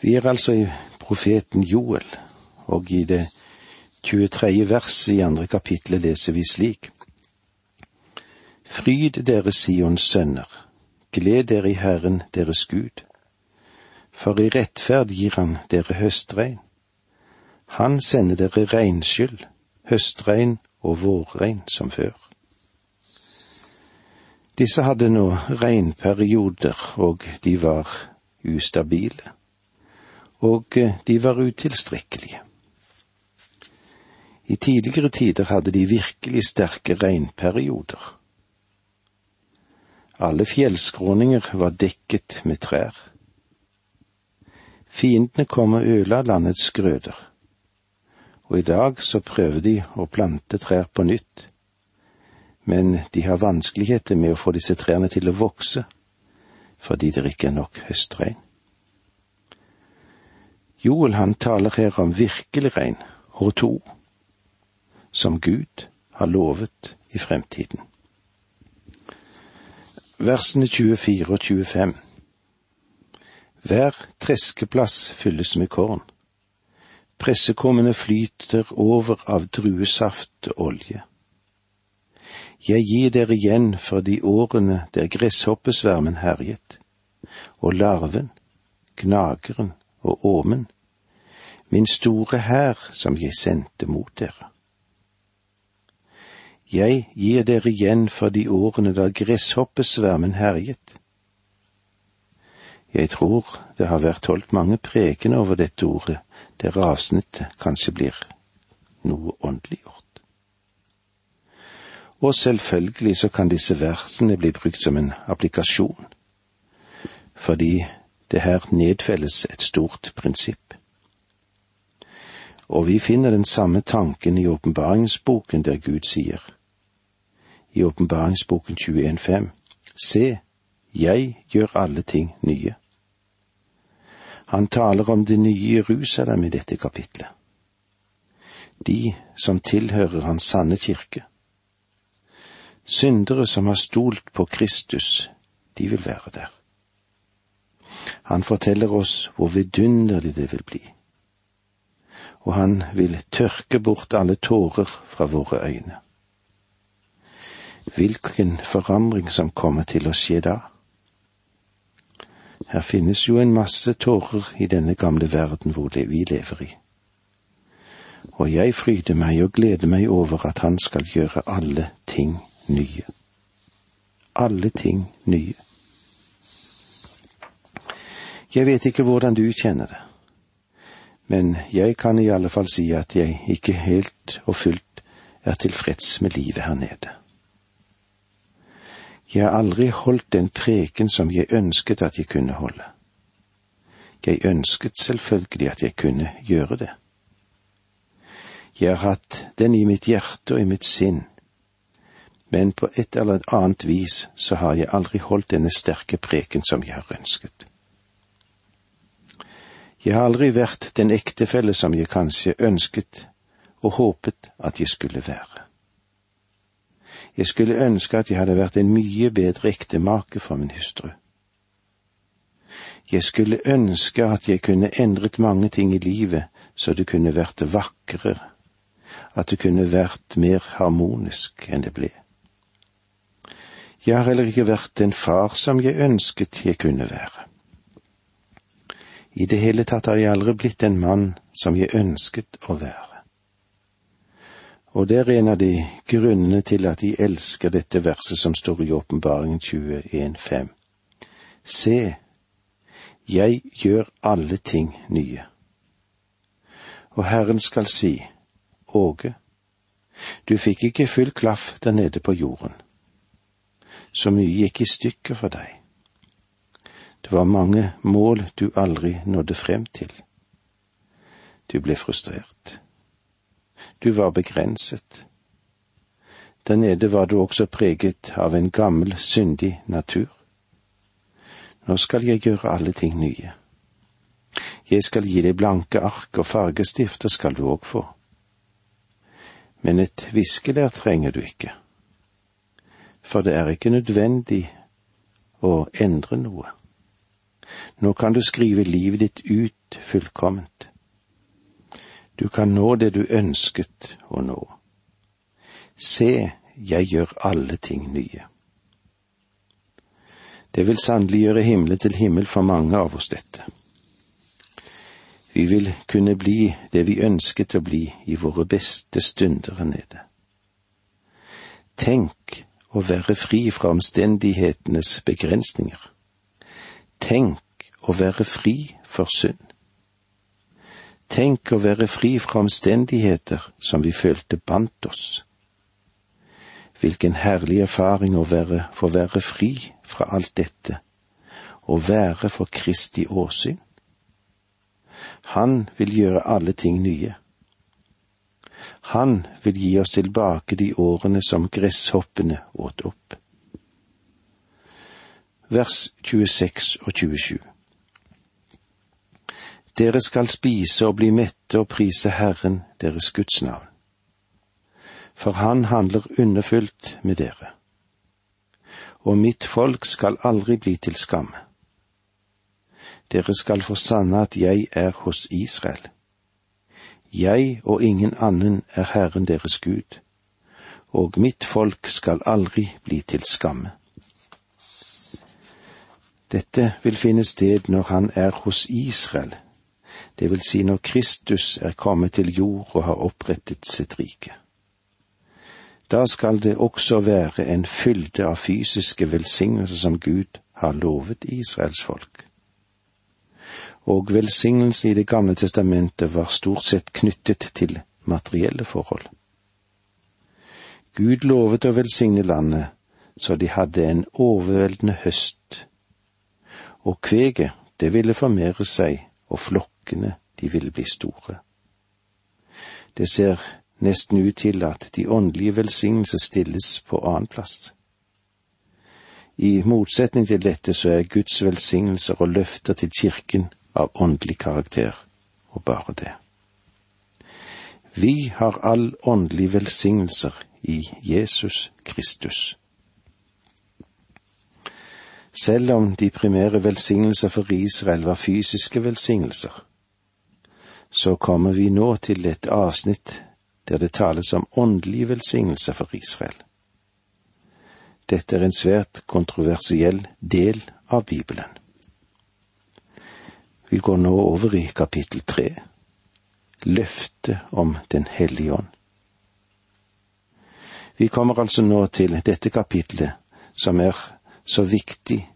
Vi er altså i profeten Joel, og i det 23. verset i andre kapittelet leser vi slik. Fryd dere Sions sønner, gled dere i Herren deres Gud. For i rettferd gir han dere høstregn. Han sender dere regnskyld, høstregn og vårregn som før. Disse hadde nå regnperioder, og de var ustabile. Og de var utilstrekkelige. I tidligere tider hadde de virkelig sterke regnperioder. Alle fjellskråninger var dekket med trær. Fiendene kom og ødela landets grøder og i dag så prøver de å plante trær på nytt, men de har vanskeligheter med å få disse trærne til å vokse, fordi det ikke er nok høstregn. Joel han taler her om virkelig regn, H2, som Gud har lovet i fremtiden. Versene 24 og 25 Hver treskeplass fylles med korn Pressekummene flyter over av druesaft og olje. Jeg gir dere igjen for de årene der gresshoppesvermen herjet, og larven, gnageren og åmen, min store hær som jeg sendte mot dere. Jeg gir dere igjen for de årene da gresshoppesvermen herjet. Jeg tror det har vært holdt mange preken over dette ordet der avsnittet kanskje blir noe åndeliggjort. Og selvfølgelig så kan disse versene bli brukt som en applikasjon, fordi det her nedfelles et stort prinsipp. Og vi finner den samme tanken i åpenbaringsboken der Gud sier, i åpenbaringsboken 21.5, Se, jeg gjør alle ting nye. Han taler om det nye Jerusalem i dette kapitlet. De som tilhører Hans sanne kirke. Syndere som har stolt på Kristus, de vil være der. Han forteller oss hvor vidunderlig det vil bli. Og han vil tørke bort alle tårer fra våre øyne. Hvilken forandring som kommer til å skje da. Her finnes jo en masse tårer i denne gamle verden hvor vi lever i. Og jeg fryder meg og gleder meg over at Han skal gjøre alle ting nye. Alle ting nye. Jeg vet ikke hvordan du kjenner det, men jeg kan i alle fall si at jeg ikke helt og fullt er tilfreds med livet her nede. Jeg har aldri holdt den preken som jeg ønsket at jeg kunne holde. Jeg ønsket selvfølgelig at jeg kunne gjøre det. Jeg har hatt den i mitt hjerte og i mitt sinn, men på et eller annet vis så har jeg aldri holdt denne sterke preken som jeg har ønsket. Jeg har aldri vært den ektefelle som jeg kanskje ønsket og håpet at jeg skulle være. Jeg skulle ønske at jeg hadde vært en mye bedre ektemake for min hustru. Jeg skulle ønske at jeg kunne endret mange ting i livet så det kunne vært vakrere, at det kunne vært mer harmonisk enn det ble. Jeg har heller ikke vært den far som jeg ønsket jeg kunne være. I det hele tatt har jeg aldri blitt en mann som jeg ønsket å være. Og det er en av de grunnene til at de elsker dette verset som står i Åpenbaringen 21.5. Se, jeg gjør alle ting nye. Og Herren skal si, Åge, du fikk ikke full klaff der nede på jorden. Så mye gikk i stykker for deg. Det var mange mål du aldri nådde frem til. Du ble frustrert. Du var begrenset. Der nede var du også preget av en gammel, syndig natur. Nå skal jeg gjøre alle ting nye. Jeg skal gi deg blanke ark og fargestifter skal du òg få. Men et viskelær trenger du ikke, for det er ikke nødvendig å endre noe. Nå kan du skrive livet ditt ut fullkomment. Du kan nå det du ønsket å nå. Se, jeg gjør alle ting nye. Det vil sannelig gjøre himmelen til himmel for mange av oss, dette. Vi vil kunne bli det vi ønsket å bli i våre beste stunder her nede. Tenk å være fri fra omstendighetenes begrensninger. Tenk å være fri for synd. Tenk å være fri fra omstendigheter som vi følte bandt oss. Hvilken herlig erfaring å være, få være fri fra alt dette, å være for Kristi åsyn. Han vil gjøre alle ting nye. Han vil gi oss tilbake de årene som gresshoppene åt opp. Vers 26 og 27 dere skal spise og bli mette og prise Herren deres Guds navn. For Han handler underfullt med dere. Og mitt folk skal aldri bli til skamme. Dere skal få sanne at jeg er hos Israel. Jeg og ingen annen er Herren deres Gud, og mitt folk skal aldri bli til skamme. Dette vil finne sted når han er hos Israel, det vil si når Kristus er kommet til jord og har opprettet sitt rike. Da skal det også være en fylde av fysiske velsignelser som Gud har lovet Israels folk. Og velsignelsen i Det gamle testamentet var stort sett knyttet til materielle forhold. Gud lovet å velsigne landet så de hadde en overveldende høst, og kveget, det ville formere seg og flokkene, de ville bli store. Det ser nesten ut til at de åndelige velsignelser stilles på annen plass. I motsetning til dette så er Guds velsignelser og løfter til kirken av åndelig karakter, og bare det. Vi har all åndelige velsignelser i Jesus Kristus. Selv om de primære velsignelser for Israel var fysiske velsignelser, så kommer vi nå til et avsnitt der det tales om åndelige velsignelser for Israel. Dette er en svært kontroversiell del av Bibelen. Vi går nå over i kapittel tre, løftet om Den hellige ånd. Vi kommer altså nå til dette kapitlet, som er så viktig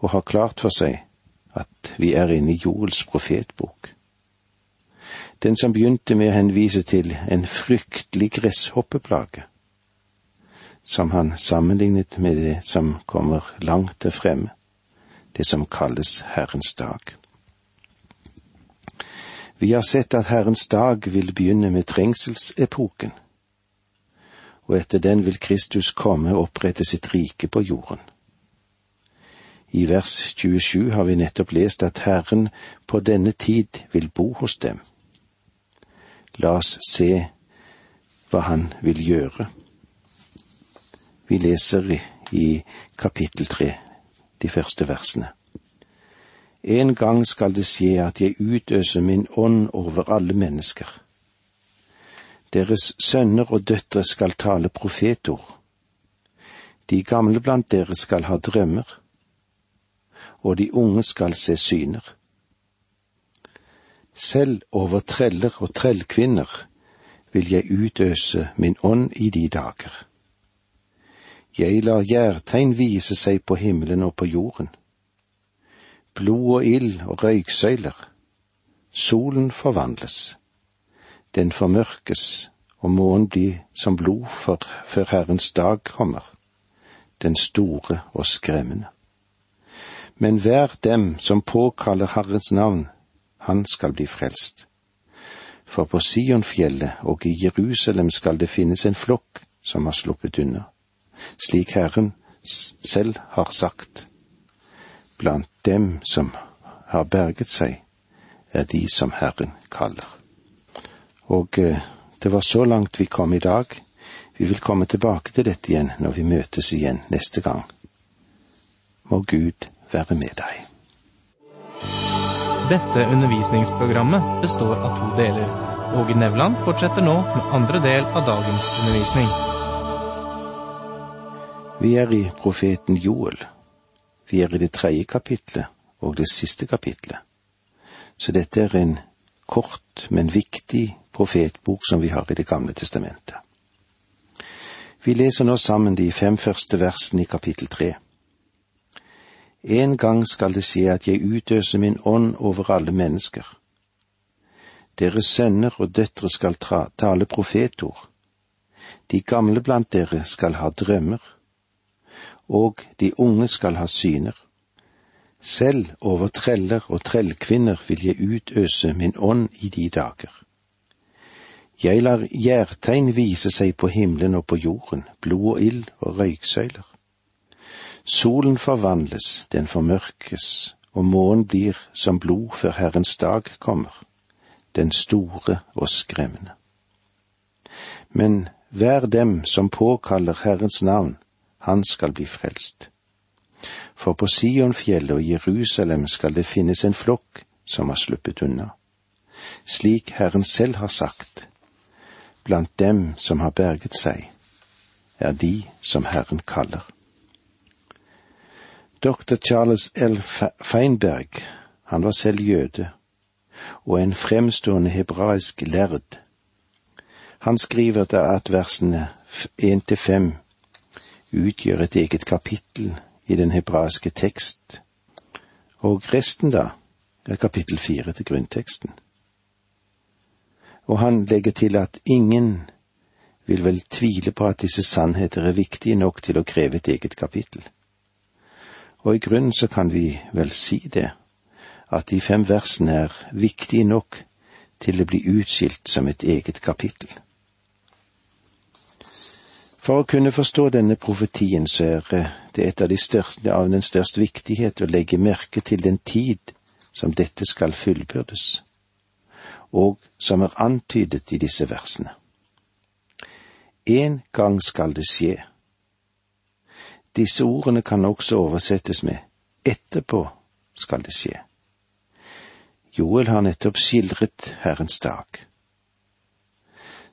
å ha klart for seg at vi er inne i Joels profetbok den som begynte med å henvise til en fryktelig gresshoppeplage, som han sammenlignet med det som kommer langt til fremme, det som kalles Herrens dag. Vi har sett at Herrens dag vil begynne med trengselsepoken, og etter den vil Kristus komme og opprette sitt rike på jorden. I vers 27 har vi nettopp lest at Herren på denne tid vil bo hos dem. La oss se hva han vil gjøre. Vi leser i kapittel tre, de første versene. En gang skal det skje at jeg utøser min ånd over alle mennesker. Deres sønner og døtre skal tale profetord. De gamle blant dere skal ha drømmer, og de unge skal se syner. Selv over treller og trellkvinner vil jeg utøse min ånd i de dager. Jeg lar gjærtegn vise seg på himmelen og på jorden. Blod og ild og røyksøyler. Solen forvandles. Den formørkes, og månen blir som blod for, før Herrens dag kommer, den store og skremmende. Men hver dem som påkaller Herrens navn, han skal bli frelst. For på Sionfjellet og i Jerusalem skal det finnes en flokk som har sluppet unna, slik Herren selv har sagt. Blant dem som har berget seg, er de som Herren kaller. Og eh, det var så langt vi kom i dag. Vi vil komme tilbake til dette igjen når vi møtes igjen neste gang. Må Gud være med deg. Dette undervisningsprogrammet består av to deler. Åge Nevland fortsetter nå med andre del av dagens undervisning. Vi er i profeten Joel. Vi er i det tredje kapitlet og det siste kapitlet. Så dette er en kort, men viktig profetbok som vi har i Det gamle testamentet. Vi leser nå sammen de fem første versene i kapittel tre. En gang skal det skje at jeg utøser min ånd over alle mennesker. Deres sønner og døtre skal tale profetord. De gamle blant dere skal ha drømmer, og de unge skal ha syner. Selv over treller og trellkvinner vil jeg utøse min ånd i de dager. Jeg lar gjærtegn vise seg på himmelen og på jorden, blod og ild og røyksøyler. Solen forvandles, den formørkes, og månen blir som blod før Herrens dag kommer, den store og skremmende. Men hver dem som påkaller Herrens navn, han skal bli frelst. For på Sionfjellet og Jerusalem skal det finnes en flokk som har sluppet unna. Slik Herren selv har sagt, blant dem som har berget seg, er de som Herren kaller. Dr. Charles L. Feinberg, han var selv jøde og en fremstående hebraisk lærd. Han skriver da at versene én til fem utgjør et eget kapittel i den hebraiske tekst, og resten da er kapittel fire til grunnteksten. Og han legger til at ingen vil vel tvile på at disse sannheter er viktige nok til å kreve et eget kapittel og i grunnen så kan vi vel si det, at de fem versene er viktige nok til å bli utskilt som et eget kapittel. For å kunne forstå denne profetien så er det et av, de største, av den største viktighet å legge merke til den tid som dette skal fullbyrdes, og som er antydet i disse versene. En gang skal det skje, disse ordene kan også oversettes med etterpå skal det skje. Joel har nettopp skildret Herrens dag.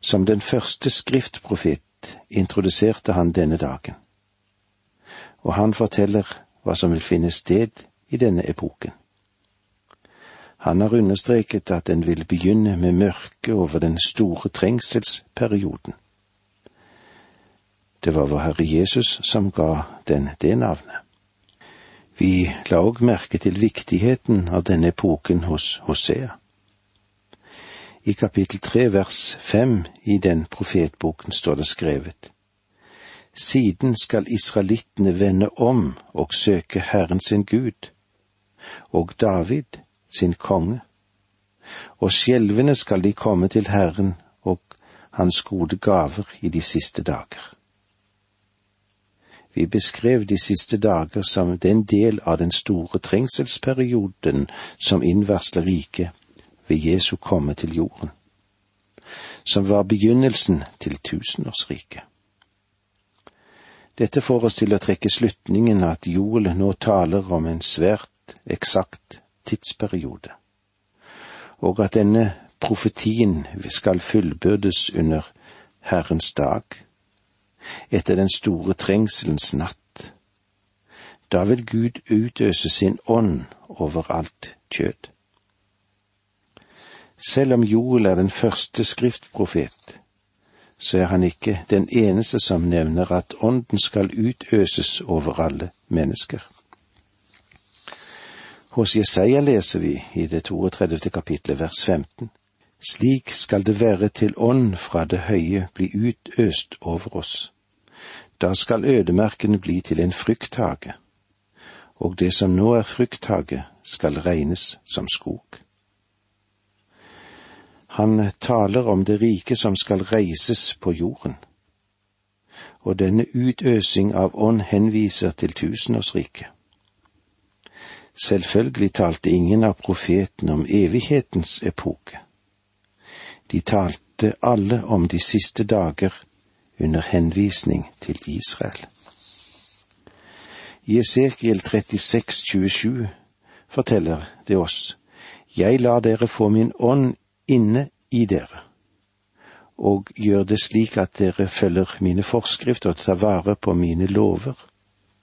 Som den første skriftprofet introduserte han denne dagen, og han forteller hva som vil finne sted i denne epoken. Han har understreket at den vil begynne med mørket over den store trengselsperioden. Det var vår Herre Jesus som ga den det navnet. Vi la òg merke til viktigheten av denne epoken hos Hosea. I kapittel tre vers fem i den profetboken står det skrevet. Siden skal israelittene vende om og søke Herren sin Gud, og David sin konge, og skjelvende skal de komme til Herren og hans gode gaver i de siste dager. Vi beskrev de siste dager som den del av den store trengselsperioden som innvarsler riket ved Jesu komme til jorden, som var begynnelsen til tusenårsriket. Dette får oss til å trekke slutningen at Joel nå taler om en svært eksakt tidsperiode, og at denne profetien skal fullbyrdes under Herrens dag etter den store trengselens natt. Da vil Gud utøse sin ånd over alt kjød. Selv om Joel er den første skriftprofet, så er han ikke den eneste som nevner at ånden skal utøses over alle mennesker. Hos Jesaja leser vi i det 32. kapitlet vers 15. Slik skal det være til ånd fra det høye bli utøst over oss. Da skal ødemarken bli til en frukthage, og det som nå er frukthage, skal regnes som skog. Han taler om det rike som skal reises på jorden, og denne utøsing av ånd henviser til tusenårsriket. Selvfølgelig talte ingen av profetene om evighetens epoke. De talte alle om de siste dager under henvisning til Israel. I Esekiel 36, 27 forteller det oss, Jeg lar dere få min ånd inne i dere, og gjør det slik at dere følger mine forskrifter og tar vare på mine lover,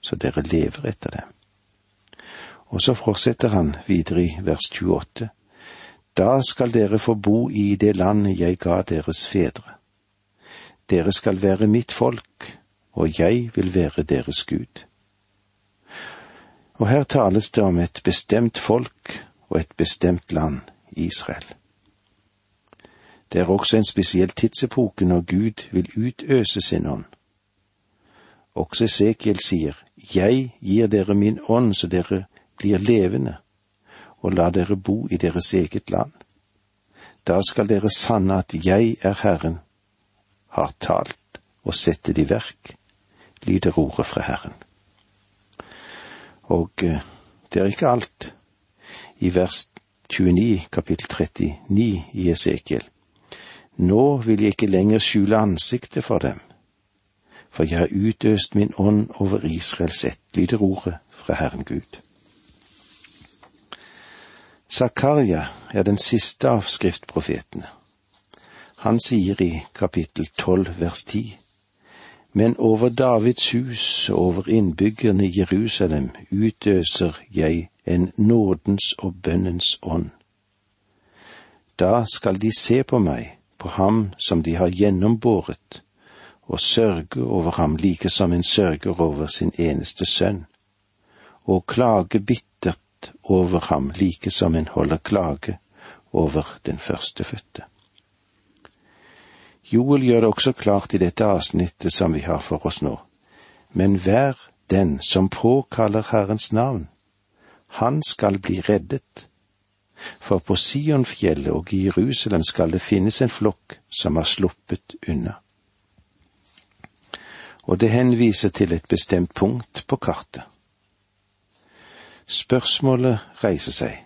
så dere lever etter dem. Og så fortsetter han videre i vers 28. Da skal dere få bo i det landet jeg ga deres fedre. Dere skal være mitt folk, og jeg vil være deres Gud. Og her tales det om et bestemt folk og et bestemt land, Israel. Det er også en spesiell tidsepoke når Gud vil utøse sin ånd. Også Esekiel sier, Jeg gir dere min ånd så dere blir levende, og la dere bo i deres eget land. Da skal dere sanne at jeg er Herren, har talt og sette det i verk, lyder ordet fra Herren. Og eh, det er ikke alt. I vers 29, kapittel 39 i Esekiel. Nå vil jeg ikke lenger skjule ansiktet for dem, for jeg har utøst min ånd over Israels ett, lyder ordet fra Herren Gud. Zakaria er den siste av skriftprofetene. Han sier i kapittel tolv vers ti, men over Davids hus og over innbyggerne i Jerusalem utøser jeg en nådens og bønnens ånd. Da skal de se på meg, på ham som de har gjennombåret, og sørge over ham like som en sørger over sin eneste sønn, og klage bittert over ham like som en holder klage over den førstefødte. Joel gjør det også klart i dette avsnittet som vi har for oss nå. Men vær den som påkaller Herrens navn, han skal bli reddet. For på Sionfjellet og i Jerusalem skal det finnes en flokk som har sluppet unna. Og det henviser til et bestemt punkt på kartet. Spørsmålet reiser seg.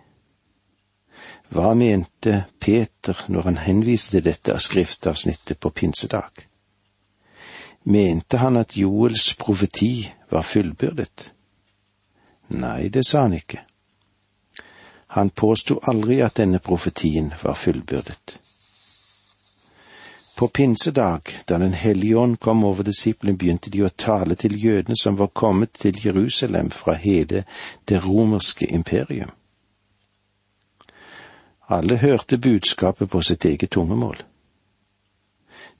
Hva mente Peter når han henviste dette av skriftavsnittet på pinsedag? Mente han at Joels profeti var fullbyrdet? Nei, det sa han ikke. Han påsto aldri at denne profetien var fullbyrdet. På pinsedag, da Den hellige ånd kom over disiplene, begynte de å tale til jødene som var kommet til Jerusalem fra hele det romerske imperium. Alle hørte budskapet på sitt eget tungemål.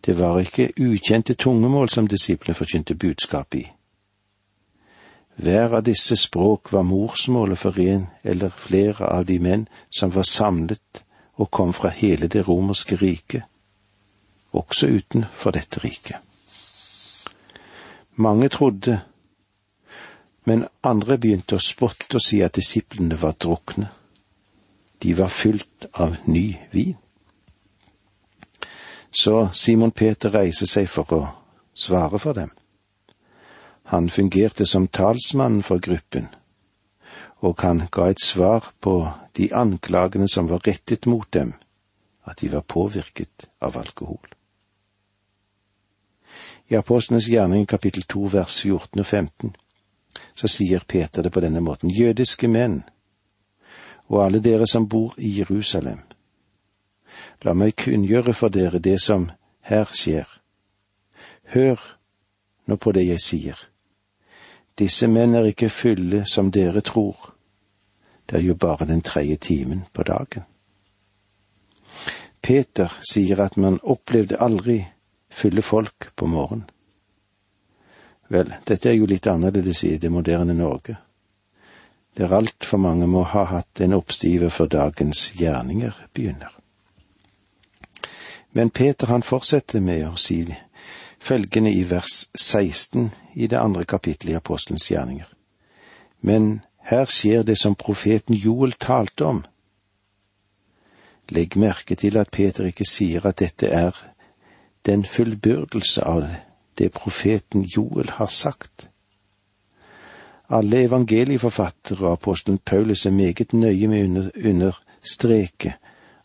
Det var ikke ukjente tungemål som disiplene forkynte budskapet i. Hver av disse språk var morsmålet for en eller flere av de menn som var samlet og kom fra hele det romerske riket også utenfor dette riket. Mange trodde, men andre begynte å spotte og si at disiplene var drukne. De var fylt av ny vin. Så Simon Peter reiser seg for å svare for dem. Han fungerte som talsmann for gruppen, og han ga et svar på de anklagene som var rettet mot dem, at de var påvirket av alkohol. I Apostlenes gjerning kapittel to vers 14 og 15 så sier Peter det på denne måten. Jødiske menn og alle dere som bor i Jerusalem. La meg kunngjøre for dere det som her skjer. Hør nå på det jeg sier. Disse menn er ikke fulle som dere tror. Det er jo bare den tredje timen på dagen. Peter sier at man opplevde aldri fylle folk på morgenen. Vel, dette er jo litt annerledes i det moderne Norge, der altfor mange må ha hatt en oppstive før dagens gjerninger begynner. Men Peter han fortsetter med å si følgende i vers 16 i det andre kapittelet i Apostelens gjerninger. Men her skjer det som profeten Joel talte om. Legg merke til at Peter ikke sier at dette er den fullbyrdelse av det profeten Joel har sagt. Alle evangelieforfattere og apostelen Paulus er meget nøye med å understreke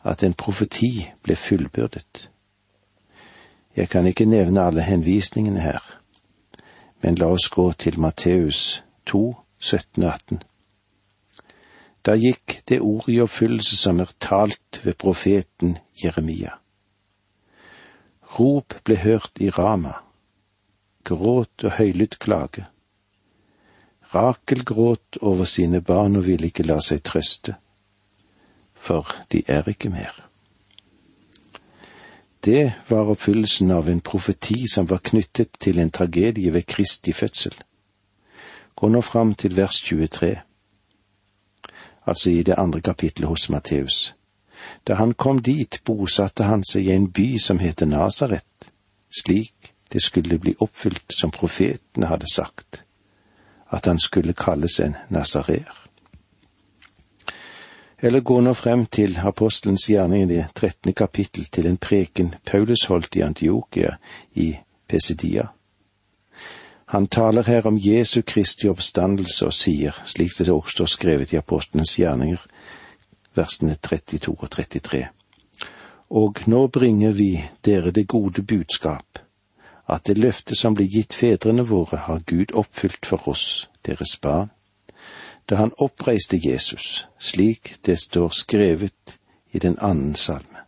at en profeti ble fullbyrdet. Jeg kan ikke nevne alle henvisningene her, men la oss gå til Matteus 2, 17 og 18. Da gikk det ord i oppfyllelse som er talt ved profeten Jeremia. Rop ble hørt i Rama, gråt og høylytt klage. Rakel gråt over sine barn og ville ikke la seg trøste, for de er ikke mer. Det var oppfyllelsen av en profeti som var knyttet til en tragedie ved Kristi fødsel. Gå nå fram til vers 23, altså i det andre kapittelet hos Matteus. Da han kom dit, bosatte han seg i en by som heter Nasaret, slik det skulle bli oppfylt som profetene hadde sagt, at han skulle kalles en nasarer. Eller gå nå frem til apostelens gjerning i det trettende kapittel til en preken Paulus holdt i Antiokia i Pesidia. Han taler her om Jesu Kristi oppstandelse og sier, slik det også står skrevet i apostelens gjerninger, versene 32 og 33. Og nå bringer vi dere det gode budskap, at det løftet som ble gitt fedrene våre, har Gud oppfylt for oss, deres barn da han oppreiste Jesus, slik det står skrevet i den annen salme.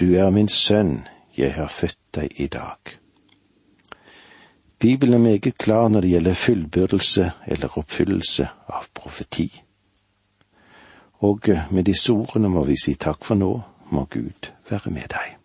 Du er min sønn, jeg har født deg i dag. Bibelen er meget klar når det gjelder fullbyrdelse eller oppfyllelse av profeti. Og med disse ordene må vi si takk for nå, må Gud være med deg.